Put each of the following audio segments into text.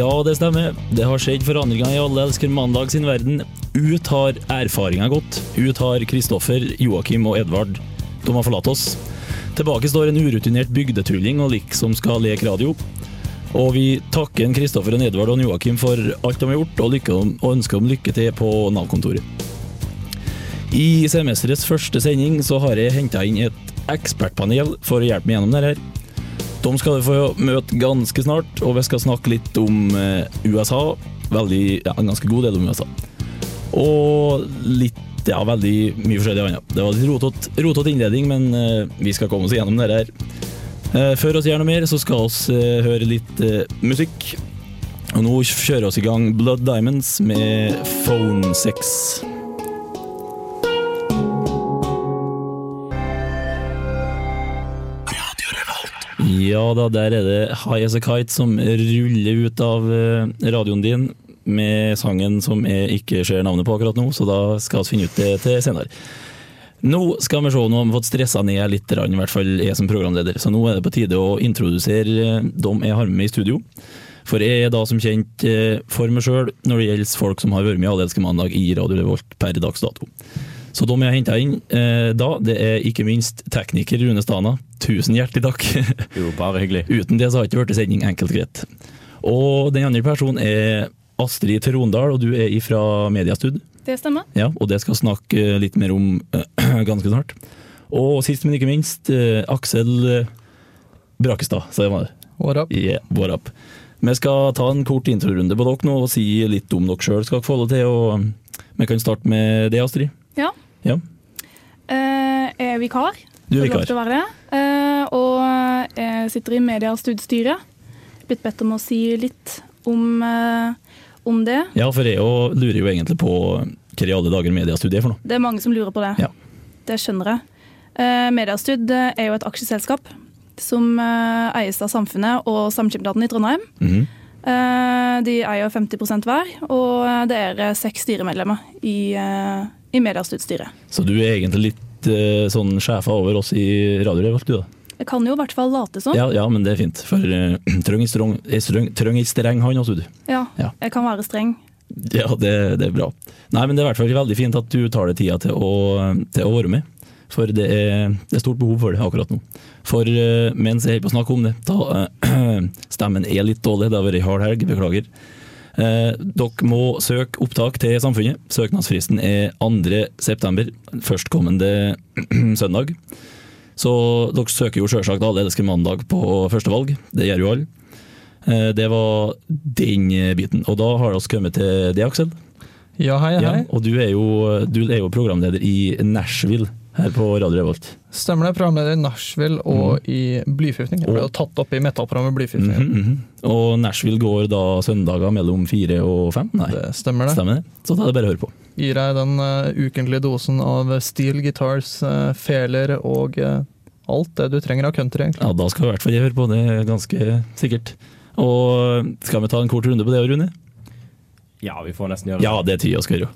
Ja, det stemmer. Det har skjedd forandringer i Alle elsker mandag sin verden. Ut har erfaringa gått. Ut har Kristoffer, Joakim og Edvard. De har forlatt oss. Tilbake står en urutinert bygdetulling og lik som skal leke radio. Og vi takker Kristoffer, Edvard og Joakim for alt de har gjort, og, lykke, og ønsker dem lykke til på Nav-kontoret. I semesterets første sending så har jeg henta inn et ekspertpanel for å hjelpe meg gjennom det her. De skal vi få møte ganske snart, og vi skal snakke litt om eh, USA. Veldig, ja, en ganske god del om USA. Og litt ja, veldig mye forskjellig annet. Det var litt rotete rotet innledning, men eh, vi skal komme oss gjennom det her. Eh, før vi gjør noe mer, så skal vi høre litt musikk. Og nå kjører vi i gang Blood Diamonds med Phone Sex. Ja da, der er det High As A Kite som ruller ut av eh, radioen din med sangen som jeg ikke ser navnet på akkurat nå, så da skal vi finne ut det til senere. Nå skal vi se, nå har vi fått stressa ned litt, i hvert fall jeg som programleder, så nå er det på tide å introdusere eh, dem jeg har med meg i studio. For jeg er da som kjent eh, for meg sjøl når det gjelder folk som har vært med i Allelske mandag i Radio Revolt per dags dato. Så de jeg henta inn eh, da, det er ikke minst tekniker Rune Stana. Tusen hjertelig takk. Jo, bare hyggelig. Uten det så har det ikke blitt sending enkelt greit. Og den andre personen er Astrid Trondal, og du er fra Mediastud. Det stemmer. Ja, og det skal vi snakke litt mer om eh, ganske snart. Og sist, men ikke minst, eh, Aksel eh, Brakestad. Så det var det. What up? Yeah, what up. Vi skal ta en kort introrunde på dere nå og si litt om dere sjøl. Skal få det til? Og vi kan starte med det, Astrid. Ja. Ja. Eh, jeg er vikar. Du er lov vikar. til å være det. Eh, og jeg sitter i media- og studiestyret. Blitt bedt om å si litt om, eh, om det. Ja, for jeg lurer jo egentlig på hva i alle dager mediestudie er for noe. Det er mange som lurer på det. Ja. Det skjønner jeg. Mediestud er jo et aksjeselskap som eh, eies av Samfunnet og Samskipnaden i Trondheim. Mhm. Eh, de eier 50% hver, og det er eh, seks styremedlemmer i, eh, i mediestudstyret. Så du er egentlig litt eh, sånn sjefa over oss i Radio Revolt, du da? Jeg kan jo i hvert fall late som. Ja, ja, men det er fint. For uh, trøng strøng- trøng ei streng han også, du. Ja, Ja. jeg kan være streng. Ja, det, det er bra. Nei, men det er i hvert fall veldig fint at du tar deg tida til å, til å være med. For det er, det er stort behov for det akkurat nå. For uh, mens jeg er på å snakke om det, da uh, Stemmen er litt dårlig, det har vært ei hard helg, beklager. Eh, dere må søke opptak til Samfunnet. Søknadsfristen er 2. september, førstkommende søndag. Så dere søker jo selvsagt Alle elsker mandag på førstevalg. Det gjør jo alle. Eh, Det var den biten. Og da har vi kommet til det, Aksel. Ja, hei, Ja, hei. og du er, jo, du er jo programleder i Nashville her på Radio Revolt. Stemmer det. Programleder i Nashville og i Blyforgiftning. Det ble Og- jo tatt opp i metallprogrammet Blyforgiftning. mm, mhm. Og Nashville går da søndager mellom fire og fem? Nei, Det stemmer det. stemmer det? Så da er det bare å høre på. Gir deg den uh, ukentlige dosen av steel guitars, uh, feler og uh, alt det du trenger av country, egentlig. Ja, Da skal i hvert fall jeg høre på, det ganske sikkert. Og skal vi ta en kort runde på det, Rune? Ja, vi får nesten gjøre det. Ja, det er tid å skal gjøre.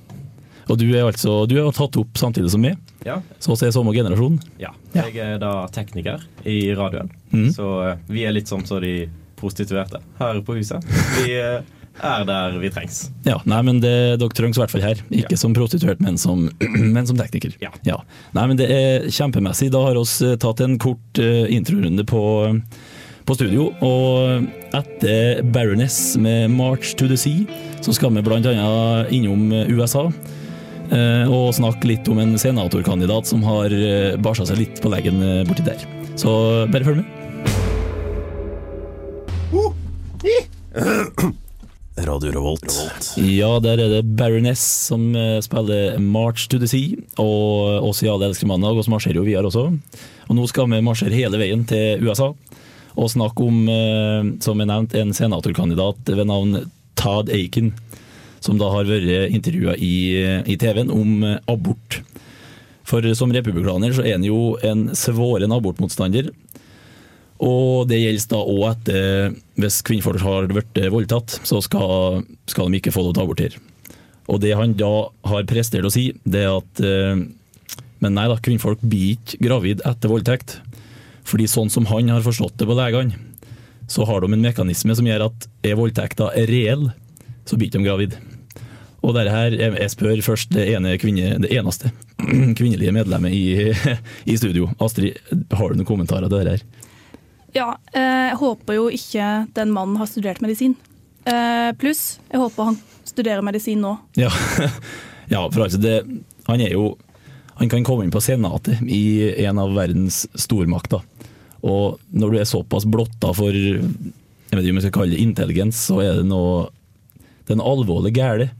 Og du er altså du er tatt opp samtidig som meg, Ja. så vi er samme generasjon. ja. Ja. Jeg er da tekniker i radioen, mm. så eh, vi er litt som så de prostituerte her på huset. Vi eh, er der vi trengs. Ja, nei, men det, Dere trengs i hvert fall her. Ikke Ja. som prostituert, men som, men som tekniker. Ja. Nei, men Det er kjempemessig. Da har vi tatt en kort eh, introrunde på, på studio. Og etter Baroness med 'March to the Sea', så skal vi bl.a. innom eh, USA. Eh, Og snakke litt om en senatorkandidat som har eh, barsa seg litt på leggen eh, borti der. Så bare følg med. Radio Revolt. Ja, der er det Baroness som spiller 'March to the Sea', og oss i Alle elsker mandag, og så marsjerer jo vi her også. Og nå skal vi marsjere hele veien til USA og snakke om, som jeg nevnte, en senatorkandidat ved navn Todd Aiken, som da har vært intervjua i, i TV-en om eh, abort. For som republikaner så er han jo en svoren abortmotstander. Og det gjelder da òg etter hvis kvinnfolk har blitt voldtatt, så skal, skal de ikke få lov til å abortere. Og det han da har prestert å si, det er at eh, Men nei da, kvinnfolk blir ikke gravid etter voldtekt. Fordi sånn som han har forstått det på legene, så har de en mekanisme som gjør at er voldtekta reell, så blir de gravid. Og dette her, jeg spør først det, ene kvinne, det eneste kvinnelige medlemmet i, i studio. Astrid, har du noen kommentarer til dette? her? Ja, eh, jeg håper jo ikke den mannen har studert medisin. Eh, Pluss, jeg håper han studerer medisin nå. Ja, ja for altså det, han er jo Han kan komme inn på senatet i en av verdens stormakter. Og når du er såpass blotta for jeg vet ikke om jeg skal kalle det intelligens, så er det noe Det er noe alvorlig galt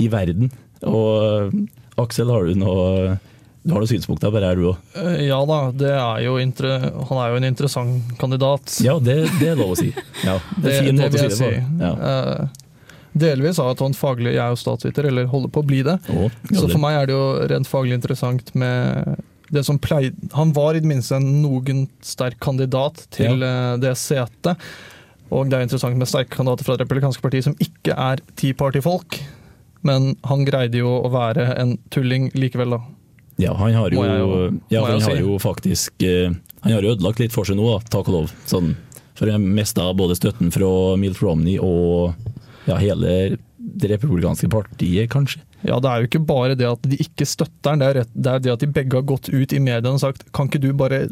i verden. Og Aksel, har du noe du har noen synspunkter på det her, du òg? Eh, Ja da, det er han er jo en interessant kandidat. Ja, det, det er lov å si. Ja, det er en fin måte å si det på. Ja. Eh, Delvis av at han faglig jeg er jo statsviter, eller holder på å bli det. Å, Så for meg er det jo rent faglig interessant med det som pleide Han var i det minste en noen sterk kandidat til ja. det setet. Og det er interessant med sterke kandidater fra det republikanske partiet som ikke er Tea Party-folk. Men han greide jo å være en tulling likevel, da. Ja, han har jo, ja, han har jo faktisk eh, Han har ødelagt litt for seg nå, da, takk og lov. Sånn, for han mista både støtten fra Milt Romney og ja, hele det republikanske partiet, kanskje. Ja, Det er jo ikke bare det at de ikke støtter han, det det er det at de begge har gått ut i mediene og sagt kan ikke du bare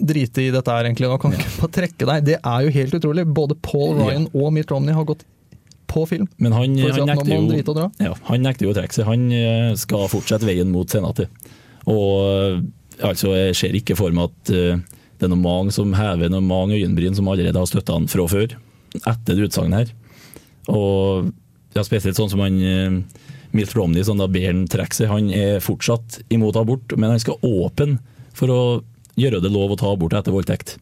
drite i dette her egentlig nå, kan du ikke bare trekke deg? Det er jo helt utrolig. Både Paul Ja. Ryan og Mitt Romney har gått på film. Men han, han, nekter jo, ja, han nekter jo å trekke seg. Han eh, skal fortsette veien mot senatet. Og eh, altså, jeg ser ikke for meg at uh, det er noen mange som hever noen mange øyenbryn som allerede har støtta han fra før, etter det utsagnet her. Og ja, spesielt sånn som han uh, Milt Romney, som da ber han trekke seg. Han er fortsatt imot abort, men han skal åpne for å gjøre det lov å ta abort etter voldtekt.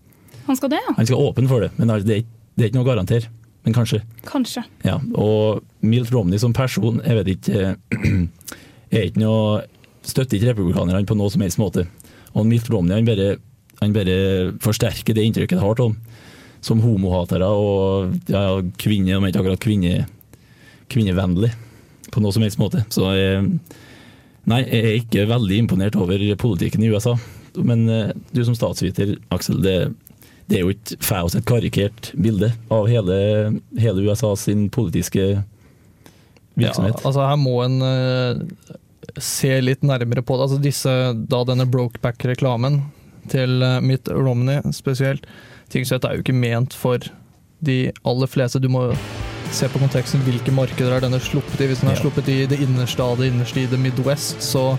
Han skal det, ja? Han skal åpne for det, men altså, det er, ikke- det er ikke noe å garantere. Men kanskje. Kanskje. Ja, og Milt Romney som person, jeg vet ikke er ikke noe Støtter ikke republikanerne på noe som helst måte. Og Milt Romney han bare, han bare forsterker det inntrykket jeg har av ham. Som homohatere og ja, kvinner, om ikke akkurat kvinne, kvinnevennlig på noe som helst måte. Så jeg, nei, jeg er ikke veldig imponert over politikken i USA. Men eh, du som statsviter, Aksel, det, det er jo ikke fælt et karikert bilde av hele, hele USA sin politiske virksomhet. Ja, altså her må en uh, se litt nærmere på det. Altså disse, da denne Brokeback-reklamen til uh, Mitt Romney spesielt, ting som er jo ikke ment for de aller fleste. Du må se på konteksten hvilke markeder er denne sluppet i. Hvis den er sluppet i det innerste av det innerste i det Midwest, så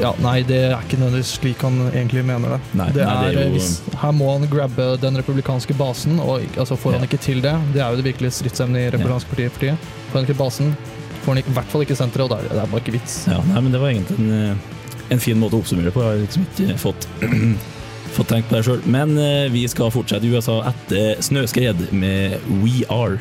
ja, Nei, det er ikke nødvendigvis slik han egentlig mener det. Nei, det, nei, det er jo- hvis, her må han grabbe den republikanske basen, og altså får han Ja. ikke til det Det er jo det virkelige stridsemnet i republikanske partiet. for tiden. Får han ikke basen, får han ikke, i hvert fall ikke senteret, og da er det, det er bare ikke vits. Ja, nei, men det var egentlig en, eh, en fin måte å oppsummere på. Jeg har liksom ikke fått, fått tenkt på det sjøl. Men eh, vi skal fortsette i USA etter snøskred med We Are.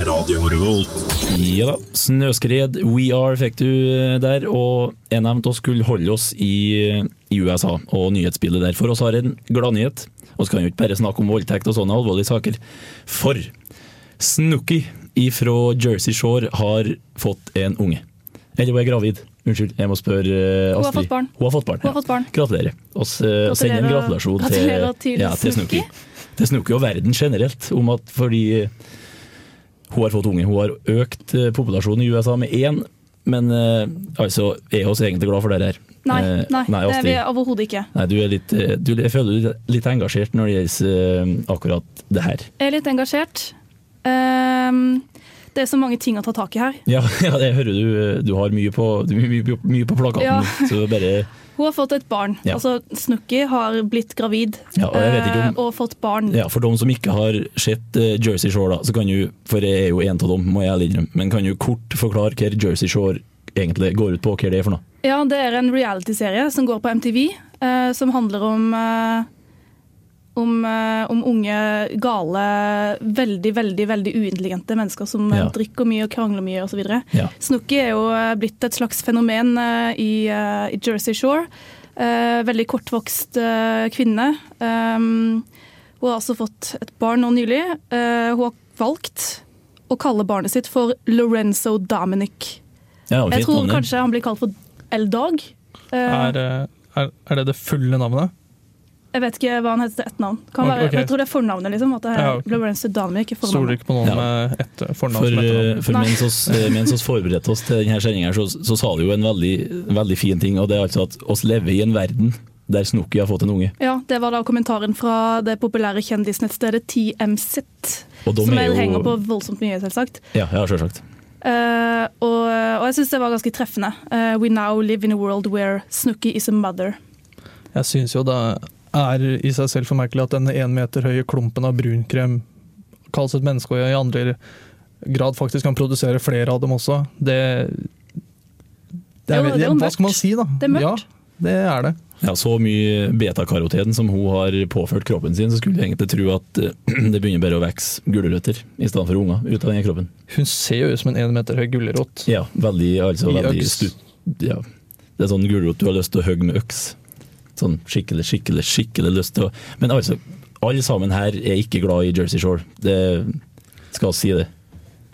Radio Revolt. Ja da, snøskred, We Are fikk du eh, der. Og jeg nevnte å skulle holde oss i, i USA og nyhetsbildet der. For oss har en gladnyhet. Så kan vi ikke bare snakke om voldtekt og sånne alvorlige saker. For Snooki fra Jersey Shore har fått en unge. Eller hun er gravid. Unnskyld, jeg må spørre Astrid. Hun har fått barn. Hun har fått barn. Har fått barn. Gratulerer. Eh, sender en gratulasjon til, til ja, til. Snooki. Til Snooki og verden generelt. Om at fordi hun har fått unge. Hun har økt eh, populasjonen i USA med én, men eh, altså, er vi egentlig glad for det her? Nei, Eh, nei, nei det er vi overhodet ikke. Nei, du er litt, du, jeg føler du er litt engasjert når det gjelder akkurat det her. Jeg er litt engasjert. Um, det er så mange ting å ta tak i her. Ja, ja det hører du. Du har mye på, du, har mye, mye på plakaten. Ja. Så bare Hun har fått et barn. Ja. Altså, Snooki har blitt gravid Ja, og om- eh, og fått barn. Ja, For de som ikke har sett eh, Jersey Shore, da, så kan du, for jeg er jo en av dem, må jeg ærlig innrømme, men kan du kort forklare hva Jersey Shore egentlig går ut på, hva det er for noe? Ja, det er en reality-serie som går på MTV, eh, som handler om eh, om, eh, om unge, gale, veldig, veldig veldig uintelligente mennesker som eh, Ja. drikker mye og krangler mye osv. Ja. Snooki er jo eh, blitt et slags fenomen i, i Jersey Shore. Eh, veldig kortvokst kvinne. Hun har altså fått et barn nå nylig. Eh, hun har valgt å kalle barnet sitt for Lorenzo Dominic. Ja, Jeg tror kanskje han blir kalt for L-Dog. Eh, Er, Er, er det det fulle navnet? Jeg vet ikke hva han heter til etternavn. Kan Ok, være, ok. Jeg tror det er fornavnet, liksom. At det er Ja, okay. Ryan Pseudonym, ikke Stoler fornavnet. ikke på noen Ja. med et fornavn For, som eh, etternavn. for mens oss, eh, mens oss forberedte oss til denne sendinga, så, så sa du jo en veldig, veldig fin ting, og det er altså at oss lever i en verden der Snooki har fått en unge. Ja, Det var da kommentaren fra det populære kjendisnettstedet TMSit. Som er jeg jo henger på voldsomt mye, selvsagt. Ja, ja selvsagt. Uh, og, og jeg syns det var ganske treffende. Uh, We now live in a world where Snooki is a mother. Jeg syns jo det er i seg selv formerkelig at denne én meter høye klumpen av brunkrem kalles et menneske, og i andre grad faktisk kan produsere flere av dem også. Det, det Jo, er, det er Hva skal man si, da? Det er mørkt. Ja, det er det. Ja, Så mye betakaroten som hun har påført kroppen sin, så skulle jeg egentlig tro at eh, det begynner bare å vokse gulrøtter i stedet for unger ut av den kroppen. Hun ser jo ut som en én meter høy gulrot. Ja, veldig, altså, veldig stutt. Ja. Det er sånn gulrot du har lyst til å hogge med øks. Sånn skikkelig, skikkelig, skikkelig lyst til å Men altså, alle sammen her er ikke glad i Jersey Shore. Det skal si det.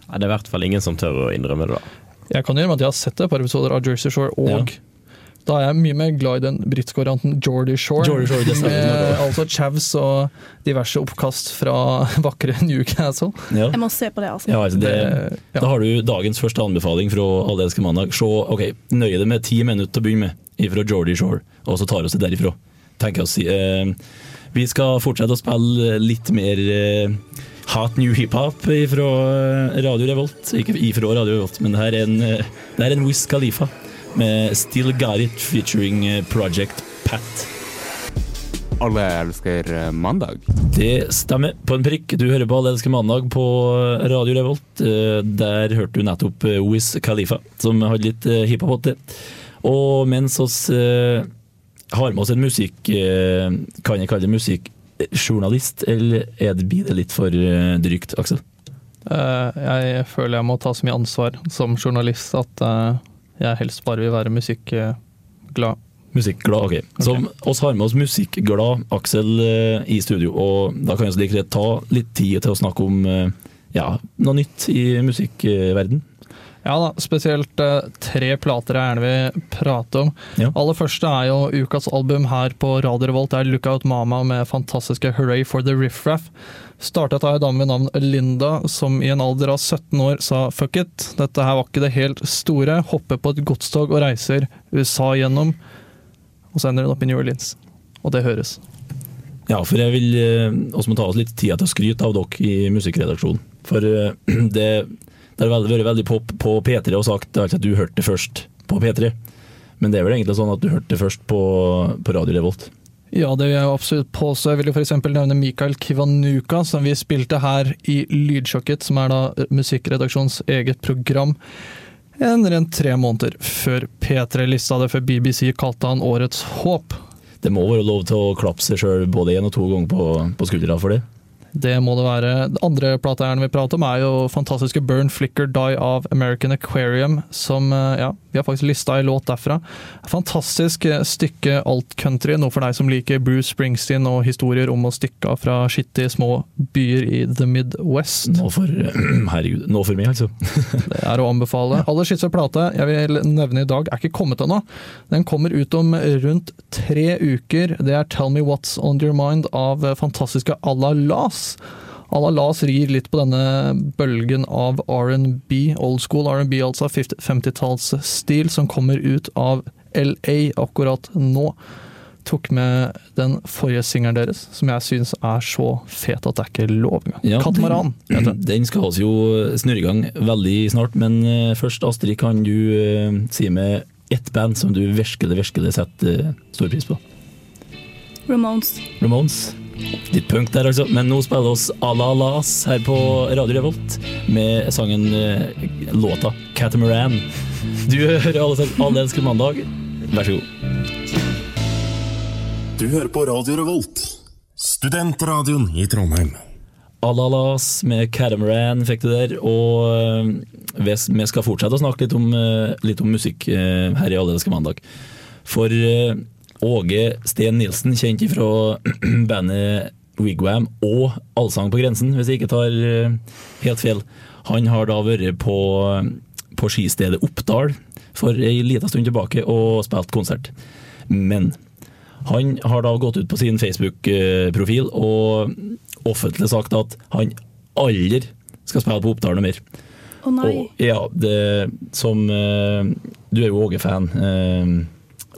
Nei, det er i hvert fall ingen som tør å innrømme det, da. Jeg kan med at jeg har sett et par episoder av Jersey Shore, og da er jeg mye mer glad i den britiske varianten Geordie Shore. Jordy Shore, det med altså chavs og diverse oppkast fra vakre Newcastle. Ja. Jeg må se på det, altså. Ja, altså det, Det- ja. Da har du dagens første anbefaling fra Allelske mandag. Se, ok, Nøye deg med ti minutter til å begynne med fra Geordie Shore, og så tar vi oss det derifra. Tenker jeg å si. Eh, vi skal fortsette å spille litt mer eh, hot new hiphop fra Radio Revolt. Ikke ifra Radio Revolt, men det her er en, det her er en Wiz Khalifa med Still Got It featuring eh, Project Pat. Alle elsker eh, mandag. Det stemmer på en prikk. Du hører på Alle elsker mandag på Radio Revolt. Eh, Der hørte du nettopp eh, Wiz Khalifa, som hadde litt hiphop hiphop til. Og mens oss eh, har med oss en musikk... eh, Kan jeg kalle det musikkjournalist, eller er det, blir det litt for eh, drygt, Aksel? Eh, Jeg føler jeg må ta så mye ansvar som journalist at eh, jeg helst bare vil være musikkglad. Musikkglad, ok. Så oss har med oss musikkglad Aksel eh, i studio, og da kan vi like ta litt tid til å snakke om ja, noe nytt i musikkverden. Ja da, spesielt eh, tre plater jeg gjerne vil prate om. Ja. Aller første er jo ukas album her på Radio Revolt. Det er Lookout Mama med fantastiske Hooray for the Riff Raff. Startet av en dame ved navn Linda, som i en alder av 17 år sa fuck it, dette her var ikke det helt store. Hopper på et godstog og reiser USA gjennom. Og så ender hun opp i New Orleans. Og det høres. Ja, for jeg vil eh, også må ta oss litt tid til å skryte av dere i musikkredaksjonen. For eh, det, det har vært veldig pop på P3 og sagt altså, at du hørte det først på P3. Men det er vel egentlig sånn at du hørte det først på, på Radio Revolt. Ja, det vil jeg absolutt påstå. Jeg vil jo f.eks. nevne Mikael Kivanuka, som vi spilte her i Lydsjokket, som er da musikkredaksjonens eget program. En rent tre måneder før P3 lista det, før BBC kalte han Årets håp. Det må være lov til å klappe seg sjøl både én og to ganger på, på skuldra for det. Det må det være. Andre plateeieren vi prater om, er jo fantastiske Burn Flicker Die av American Aquarium, som eh, ja, vi har faktisk lista i låt derfra. Fantastisk eh, stykke alt-country, noe for deg som liker Bruce Springsteen og historier om å stikke av fra skittige små byer i The Midwest. Nå for, herregud, nå for meg, altså. Det er å anbefale. Aller siste plate jeg vil nevne i dag, er ikke kommet ennå. Den kommer ut om rundt tre uker. Det er Tell Me What's On Your Mind av fantastiske Alla Las. Alla Las rir litt på denne bølgen av R&B, old school R&B, altså 50 50-tallsstil, som kommer ut av LA akkurat nå. Tok med den forrige singelen deres, som jeg syns er så fet at det er ikke lov engang. Ja, Katamaran. Den, den. skal vi jo snurre i gang veldig snart, men eh, først Astrid, kan du eh, si med ett band som du virkelig, virkelig setter eh, stor pris på? Ramones. Ramones. Litt punk der, altså. Men nå spiller oss Alalas her på Radio Revolt med sangen eh, låta Catamaran. Du hører alle, alle elsker mandag. Vær så god. Du hører på Radio Revolt, studentradioen i Trondheim. Alalas med Catamaran fikk du der. Og eh, vi skal fortsette å snakke litt om, eh, litt om musikk her i Alle elsker mandag. For Åge Sten Nilsen, kjent fra bandet Wigwam og Allsang på grensen, hvis jeg ikke tar eh, helt feil. Han har da vært på, på skistedet Oppdal for ei lita stund tilbake og spilt konsert. Men Han har da gått ut på sin Facebook-profil og offentlig sagt at han aldri skal spille på Oppdal noe mer. Å nei. Og ja, det som eh, Du er jo Åge-fan, eh,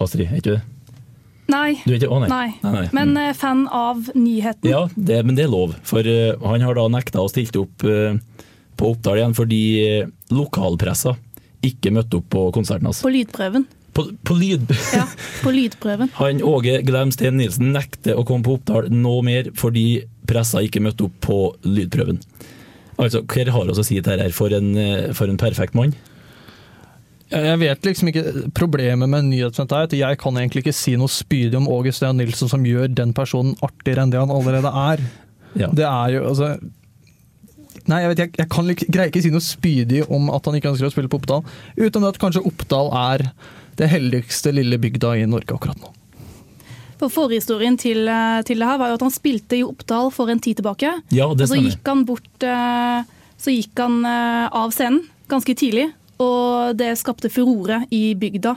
Astrid, er ikke du det? Nei. Du ikke, å nei. Nei. nei. Men eh, fan av nyheten. Ja, det, men det er lov. For uh, han har da nekta å stilte opp uh, på Oppdal igjen fordi uh, lokalpressa ikke møtte opp på konserten hans. På lydprøven. På, på lyd... Ja, på lydprøven. Han Åge Glem Steen Nilsen nekter å komme på Oppdal nå mer fordi pressa ikke møtte opp på lydprøven. Altså, Hva har vi å si til dette for en, for en perfekt mann? Jeg vet liksom ikke Problemet med nyhetssendt er at jeg kan egentlig ikke si noe spydig om August Steen Nilsen som gjør den personen artigere enn det han allerede er. Ja. Det er jo altså Nei, jeg vet jeg, jeg kan, ikke- greier ikke si noe spydig om at han ikke ønsker å spille på Oppdal, utenom at kanskje Oppdal er det heldigste lille bygda i Norge akkurat nå. For Forhistorien til, eh, til det her var jo at han spilte i Oppdal for en tid tilbake. Ja, det og så gikk han bort eh, Så gikk han eh, av scenen ganske tidlig. Og det skapte furore i bygda.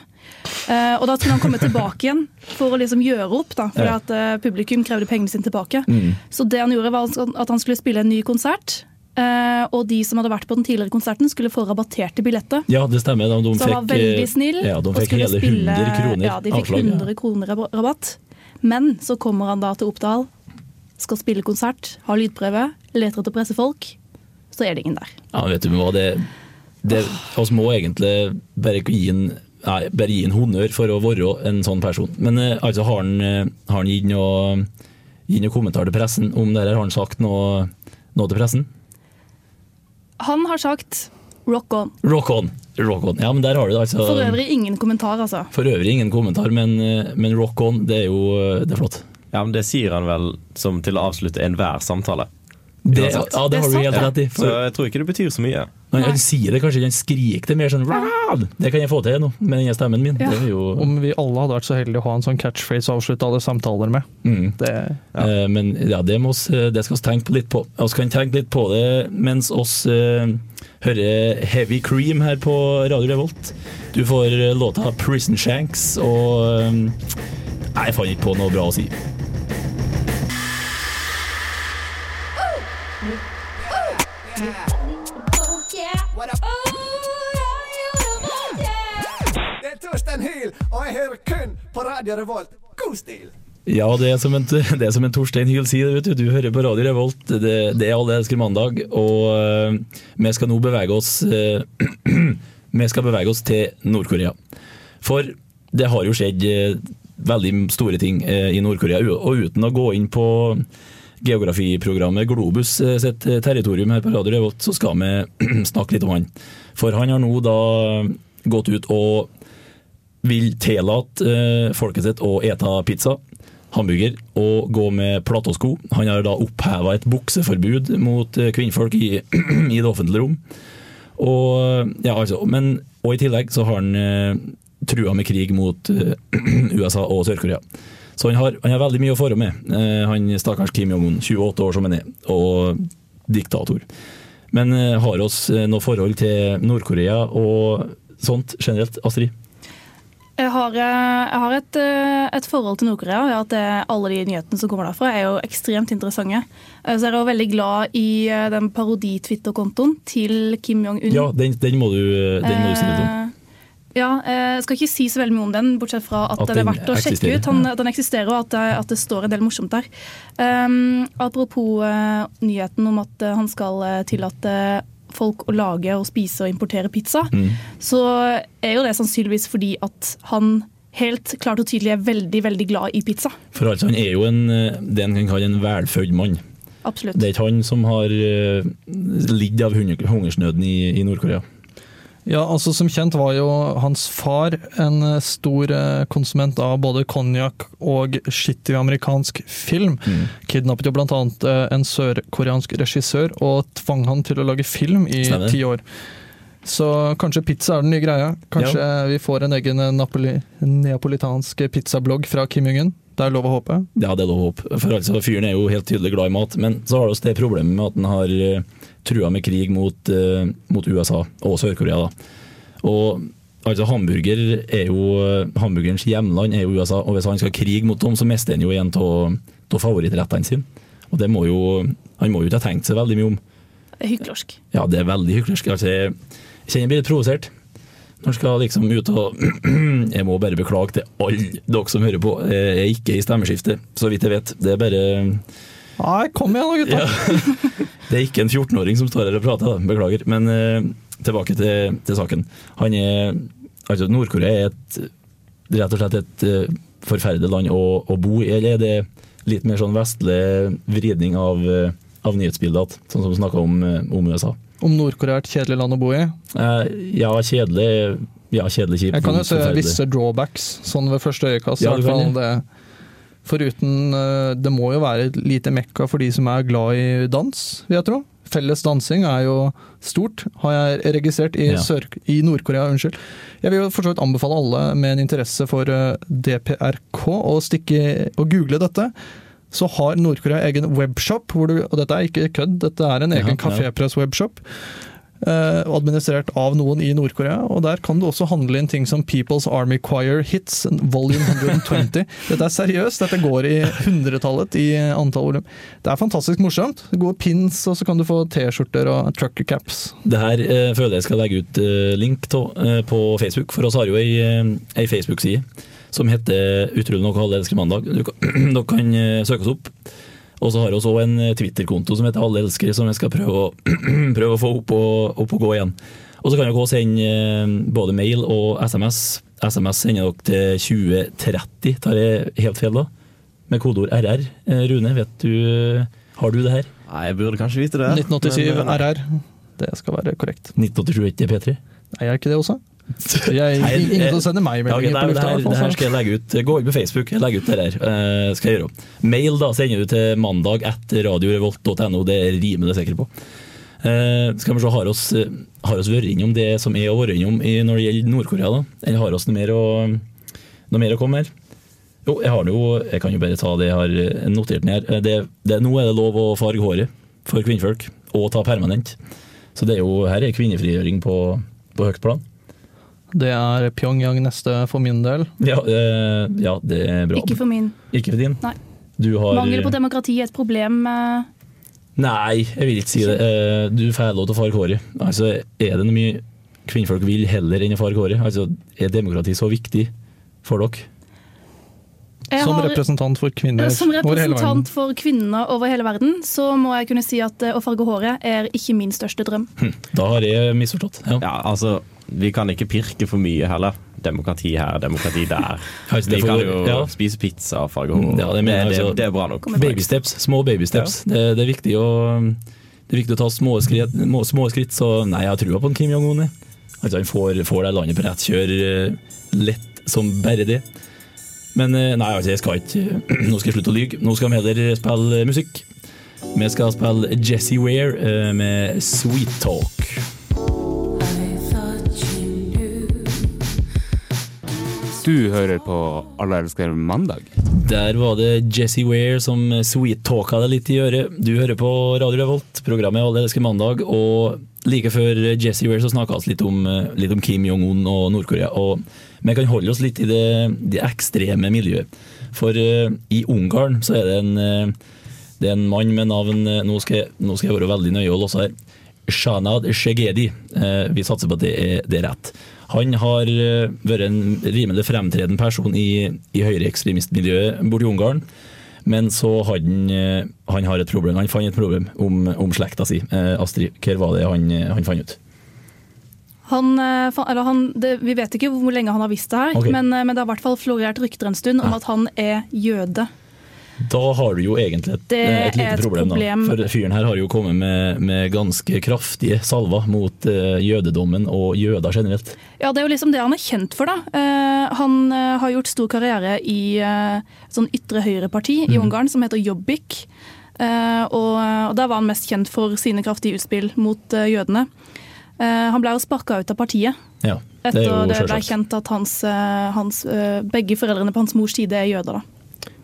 Eh, og da skulle han komme tilbake igjen for å liksom gjøre opp, da, fordi Ja. at eh, publikum krevde pengene sine tilbake. Mm. Så det han gjorde var at han skulle spille en ny konsert. eh, og de som hadde vært på den tidligere konserten, skulle få rabatterte billetter. Ja, det stemmer. De, de Så han var veldig snill Ja, de og fikk skulle hele spille 100 kroner Ja, de fikk avslag. ja. 100 kroner rabatt. Men så kommer han da til Oppdal, skal spille konsert, har lydprøve, leter etter pressefolk. Så er det ingen der. Ja, vet du hva, det, det oss må egentlig bare gi en Nei, bare gi en honnør for å være en sånn person. Men eh, altså, har han, eh, har han gitt noe, gitt noe kommentar til pressen om det her? Har han sagt noe, noe til pressen? Han har sagt 'rock on'. Rock on! Rock on. Ja, men der har du det, altså. For øvrig ingen kommentar, altså. For øvrig ingen kommentar, men, eh, men rock on, det er jo det er flott. Ja, men Det sier han vel som til å avslutte enhver samtale. Det, ja, det Det har du helt rett i. Så jeg tror ikke det betyr så mye. Nei. han sier det kanskje, han skriker det mer sånn «Rad!» Det kan jeg få til nå, med denne stemmen min. Ja. Det er jo Om vi alle hadde vært så heldige å ha en sånn catchphrase å avslutte alle samtaler med. mm. Det, Eh, Men ja, det, må det skal vi tenke litt på. Vi kan tenke litt på det mens oss eh, hører Heavy Cream her på Radio Revolt. Du får eh, låta 'Prison Shanks' og eh, Nei, jeg fant ikke på noe bra å si. Hyl, og jeg hører kun på Radio Revolt. God stil! Ja, det er som en, er som en Torstein Hyl sier, vet du. Du hører på Radio Revolt. Det, det er Alle elsker mandag, og uh, vi skal nå bevege oss uh, Vi skal bevege oss til Nord-Korea. For det har jo skjedd uh, veldig store ting i Nord-Korea, og uten å gå inn på geografiprogrammet Globus sitt territorium her på Radio Revolt, så skal vi snakke litt om han. For han har nå da gått ut og vil tillate eh, folket sitt å ete pizza, hamburger og gå med platåsko. Han har da oppheva et bukseforbud mot eh, kvinnfolk i, i det offentlige rom. Og, ja, altså, men, og i tillegg så har han eh, trua med krig mot eh, USA og Sør-Korea. Så han har, han har veldig mye å forholde med. Eh, han stakkars Kim Jong-un, 28 år som han er, og diktator. Men eh, har oss eh, noe forhold til Nord-Korea og sånt generelt, Astrid? Jeg har, eh, jeg har et, eh, et forhold til Nord-Korea. og At det, alle de nyhetene som kommer derfra, er jo ekstremt interessante. Så jeg er også veldig glad i eh, den parodi-Twitter-kontoen til Kim Jong-un. Ja, den, den må du, den må du si litt om. Eh, Ja, eh, jeg skal ikke si så veldig mye om den, bortsett fra at, At den er verdt å sjekke ut. Han, at den eksisterer, og at det, at det står en del morsomt der. Um, apropos uh, nyheten om at eh, han skal eh, tillate folk å lage og spise og importere pizza, Mm. så er jo det sannsynligvis fordi at han helt klart og tydelig er veldig, veldig glad i pizza. For altså, han er jo en, eh, det en kan kalle en velfødd mann. Absolutt. Det er ikke han som har uh, lidd av hungersnøden i, i Nord-Korea. Ja, altså Som kjent var jo hans far en eh, stor eh, konsument av både konjakk og skittig amerikansk film. Mm. Kidnappet jo bl.a. en sørkoreansk regissør og tvang han til å lage film i ti år. Så kanskje pizza er den nye greia. Kanskje vi får en egen eh, napoli neapolitansk pizzablogg fra Kim Jong-un. Det er lov å håpe. Ja, det er lov å håpe. For altså, fyren er jo helt tydelig glad i mat. Men så har vi det problemet med at han har trua med krig mot, eh, mot USA og Sør-Korea. Og Altså Hamburger er jo Hamburgerens hjemland er jo USA, og hvis han skal krige mot dem, så mister han jo en av favorittrettene sine. Og det må jo Han må jo ikke ha tenkt seg veldig mye om. Er hyklersk. Ja, det er veldig hyklersk. Altså, jeg kjenner jeg blir litt provosert. Når skal liksom ut og Jeg må bare beklage til alle dere som hører på. Jeg er ikke i stemmeskiftet, så vidt jeg vet. Det er bare Nei, kom igjen da, gutta! Ja. Det er ikke en 14-åring som står her og prater, da. beklager. Men uh, tilbake til, til saken. Han er Altså, Nord-Korea er et, rett og slett et uh, forferdelig land å, å bo i, eller er det litt mer sånn vestlig vridning av, uh, av nyhetsbildet, sånn som vi snakka om, eh, om USA? Om Nord-Korea er et kjedelig land å bo i. Eh, ja, kjedelig Ja, kjedelig, kjipt. Jeg kan jo se visse drawbacks, sånn ved første øyekast. Ja, du kan fall. Det, foruten eh, Det må jo være et lite mekka for de som er glad i dans, vil jeg tro. Felles dansing er jo stort, har jeg registrert i, Ja. I Nord-Korea. unnskyld. Jeg vil jo for så vidt anbefale alle med en interesse for eh, DPRK å stikke og google dette. Så har Nord-Korea egen webshop, hvor du, og dette er ikke kødd, dette er en egen ja. kafépress-webshop. Eh, administrert av noen i Nord-Korea, og der kan du også handle inn ting som People's Army Choir Hits, volume 120. Dette er seriøst, dette går i hundretallet i antall volum. Det er fantastisk morsomt. Gode pins, og så kan du få T-skjorter og trucker caps. Det her eh, føler jeg skal legge ut eh, link til eh, på Facebook, for oss har jo ei, eh, ei Facebook-side som heter utrolig nok halv elsker mandag. Dere kan eh, søke oss opp. Og så har vi også en eh, Twitter-konto som heter Alle elskere, som jeg skal prøve å, prøve å få opp og, opp og gå igjen. Og så kan dere sende eh, både mail og SMS. SMS sender dere til 2030, tar jeg helt feil da? Med kodeord RR. Eh, Rune, vet du Har du det her? Nei, jeg burde kanskje vite det. 1987 men. RR. Det skal være korrekt. 1987 ikke P3? Nei, er ikke det også? Jeg, ingen eh, som sender meg Ja, meldinger nei, på det, lufta. det her skal jeg legge ut. Gå inn på Facebook, legger ut det der. Uh, skal jeg gjøre. Mail da sender du til mandag etter radiorevolt.no, det er rimelig sikker på. Uh, skal vi se, har oss, eh, har oss vært innom det som er å være innom i, når det gjelder Nord-Korea, da? Eller har oss noe mer å, noe mer å komme her? Jo, jeg har det jo, jeg kan jo bare ta det jeg har eh, notert ned her. Eh, Det, det, nå er det lov å farge håret for kvinnfolk, og ta permanent. Så det er jo, her er kvinnefrigjøring på, på høyt plan. Det er Pyongyang neste for min del. Ja, eh, ja, det er bra. Ikke for min. Ikke for din? Nei. Du har Mangel på demokrati er et problem. eh, Nei, jeg vil ikke si det. Eh, Du får lov til å farge håret. Altså, er det noe mye kvinnfolk vil heller enn å farge håret? Altså, er demokrati så viktig for dere? Jeg Som har- representant for kvinner Som over hele verden. representant for kvinner over hele verden, så må jeg kunne si at eh, å farge håret er ikke min største drøm. Da har jeg misforstått. Ja. Ja, altså, vi kan ikke pirke for mye heller. Demokrati her, demokrati der. Vi kan jo ja. spise pizza og farge hår. Mm, ja, det det, altså. det, er bra nok. Babysteps. Små baby steps. Det, det, er viktig å, det er viktig å ta små skritt, må- små skritt så nei, jeg har trua på en Kim Jong-un. Altså, han får, får det landet på rett kjør eh, lett som bare det. Men eh, nei, altså, jeg skal ikke Nå skal jeg slutte å lyge. Nå skal vi heller spille musikk. Vi skal spille Jesse Ware eh, med Sweet Talk. Du hører på Alle elsker mandag. Der var det Jesse Ware som sweet-talka deg litt i øret. Du hører på Radio Revolt, programmet Alle elsker mandag. Og like før Jesse Ware så snakka vi litt, om- litt om Kim Jong-un og Nord-Korea. Og vi kan holde oss litt i det, det ekstreme miljøet. For uh, i Ungarn så er det en, uh, det er en mann med navn uh, Nå skal nå skal jeg være veldig nøye og låse her. Shanad Shegedi. Eh, vi satser på at det er, det er rett. Han har eh, vært en rimelig fremtredende person i, i høyreekstremistmiljøet borti Ungarn. Men så hadde han, eh, han har et problem. Han fant et problem om, om slekta si. Eh, Astrid, hva var det han, eh, han fant ut? Han, eller han, det, vi vet ikke hvor lenge han har visst det her, okay. men, men det har i hvert fall florert rykter en stund om Ja. at han er jøde. Da har du jo egentlig et, et lite problem. problem. Da. For fyren her har jo kommet med, med ganske kraftige salver mot uh, jødedommen og jøder generelt. Ja, Det er jo liksom det han er kjent for. da. Uh, han uh, har gjort stor karriere i uh, sånn ytre høyre-parti mm. i Ungarn som heter Jobbik. Eh, og, og Der var han mest kjent for sine kraftige utspill mot eh, jødene. Eh, han ble jo sparka ut av partiet Ja, det etter er det ble kjent at hans, eh, hans, eh, begge foreldrene på hans mors side er jøder. da.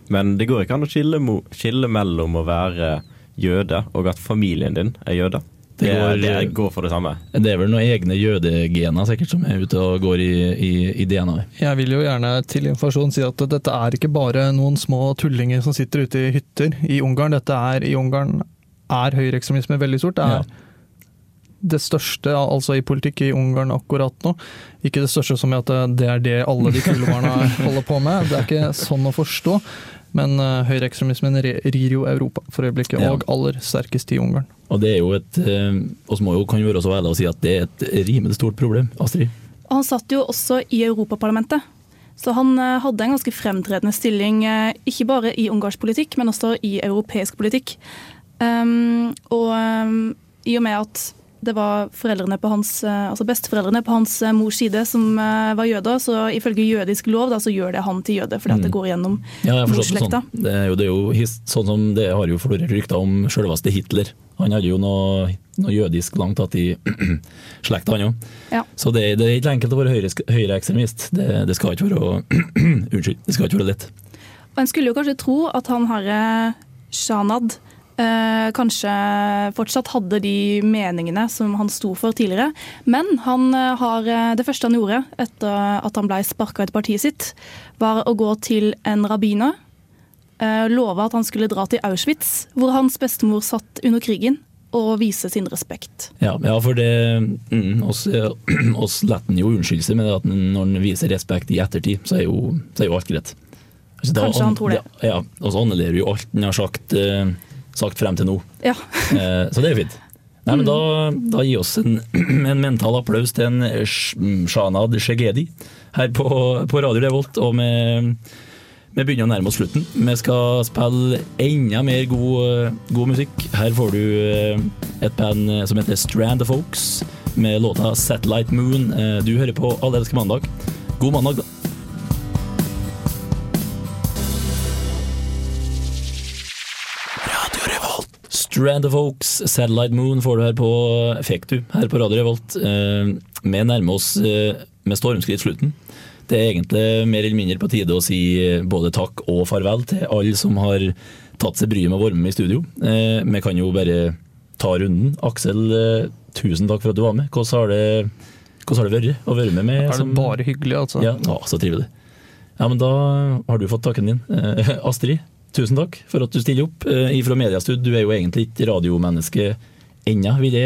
Men det går ikke an å skille, mo skille mellom å være jøde og at familien din er jøde. Det Det, går, det går for det samme. det er vel noen egne jødegener sikkert som er ute og går i, i, i DNA-et. Jeg vil jo gjerne til informasjon si at dette er ikke bare noen små tullinger som sitter ute i hytter i Ungarn. Dette er, I Ungarn er høyreekstremisme veldig stort. Det er det største altså i politikk i Ungarn akkurat nå. Ikke det største som i at det er det alle de kule barna holder på med. Det er ikke sånn å forstå. Men uh, høyreekstremismen rir jo Europa for øyeblikket, Ja. og aller sterkest i Ungarn. Og det er jo et oss må jo kan jo være så ærlige å si at det er et rimelig stort problem. Astrid? Og han satt jo også i Europaparlamentet. Så han eh, hadde en ganske fremtredende stilling, ikke bare i ungarsk politikk, men også i europeisk politikk. Um, og um, i og med at det var foreldrene på hans, eh, altså besteforeldrene på hans eh, mors side som eh, var jøder, så ifølge jødisk lov da, så gjør det han til jøde, fordi at det går gjennom Ja, det sånn. Det er jo, det er jo sånn som det har jo florert rykter om selveste Hitler. Han hadde jo noe, noe jødisk langt tatt i slekta, han òg. Ja. Så det, det er ikke enkelt å være høyre- høyreekstremist. Det, det skal ikke være Unnskyld. Det skal ikke være lett. Og en skulle jo kanskje tro at han herre Shanad eh, kanskje fortsatt hadde de meningene som han sto for tidligere. Men han eh, har eh, det første han gjorde etter at han ble sparka ut partiet sitt, var å gå til en rabbiner. Eh, love at han skulle dra til Auschwitz, hvor hans bestemor satt under krigen, og vise sin respekt. Ja, ja for det mm, oss, oss han jo unnskylde seg med det at når han viser respekt i ettertid, så er jo, så er jo alt greit. Altså, da- Kanskje han tror det. Ja, og så annullerer jo alt han har sagt, eh, sagt frem til nå. Ja. Eh, så det er jo fint. Nei, men da, da gi oss en, en mental applaus til en Sh- Shanad Shegedi her på, på Radio Revolt. Og vi, vi begynner å nærme oss slutten. Vi skal spille enda mer god, god musikk. Her får du eh, et band eh, som heter Strand of Folks med låta 'Satellite Moon'. Eh, Du hører på Allelske mandag. God mandag, da. Strand of Oaks, Satellite Moon får du her på Fikk du her på Radio Revolt. Eh, Vi nærmer oss eh, med stormskritt slutten. Det er egentlig mer eller mindre på tide å si eh, både takk og farvel til alle som har tatt seg bryet med å være med i studio. Eh, Vi kan jo bare ta runden. Aksel, tusen takk for at du var med. Hvordan har det, hvordan har det vært å være med? med Er det bare hyggelig, altså? ja, å, så trivelig. Ja, men da har du fått takken din. Astrid, tusen takk for at du stiller opp. Eh, ifra Mediastud, du er jo egentlig ikke radiomenneske ennå, vil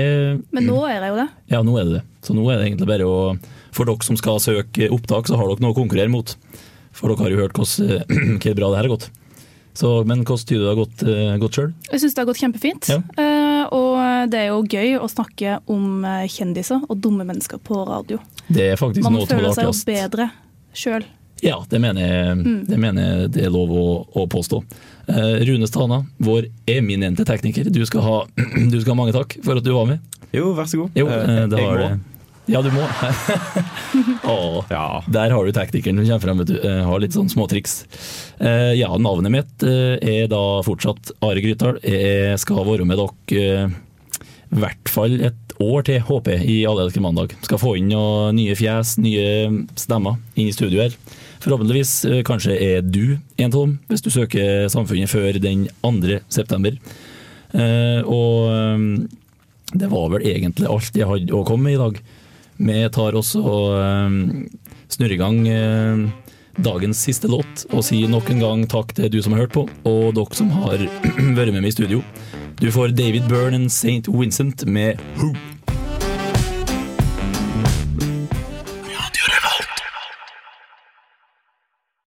Men nå er jeg jo det. Ja, nå er det det. Så nå er det egentlig bare å For dere som skal søke opptak, så har dere noe å konkurrere mot. For dere har jo hørt hvordan, hvor bra det her har gått. Så, men hvordan tyder det har gått, uh, gått sjøl? Jeg syns det har gått kjempefint. Ja. Uh, og det er jo gøy å snakke om eh, kjendiser og dumme mennesker på radio. Det er faktisk Man noe av det føler seg jo bedre sjøl. Ja, det mener jeg Mm. det, mener jeg det er lov å, å påstå. Eh, Rune Stana, vår eminente tekniker, du skal, ha, du skal ha mange takk for at du var med. Jo, vær så god. Jo, Eh, eh, jeg har må. Ja, du må. oh, Ja. der har du teknikeren som kommer frem, vet du. Eh, Har litt sånn småtriks. Eh, Ja, navnet mitt er da fortsatt Are Grytdal. Jeg skal være med dere i hvert fall et år til, håper jeg, i Allelske mandag. Skal få inn noen nye fjes, nye stemmer inn i studio her. Forhåpentligvis eh, kanskje er du en av dem, hvis du søker Samfunnet før den 2. september. Eh, Og eh, det var vel egentlig alt jeg hadde å komme med i dag. Vi tar også og snurrer i gang dagens siste låt og sier nok en gang takk til du som har hørt på, og dere som har vært med meg i studio. Du får David Byrne og St. Vincent med Who.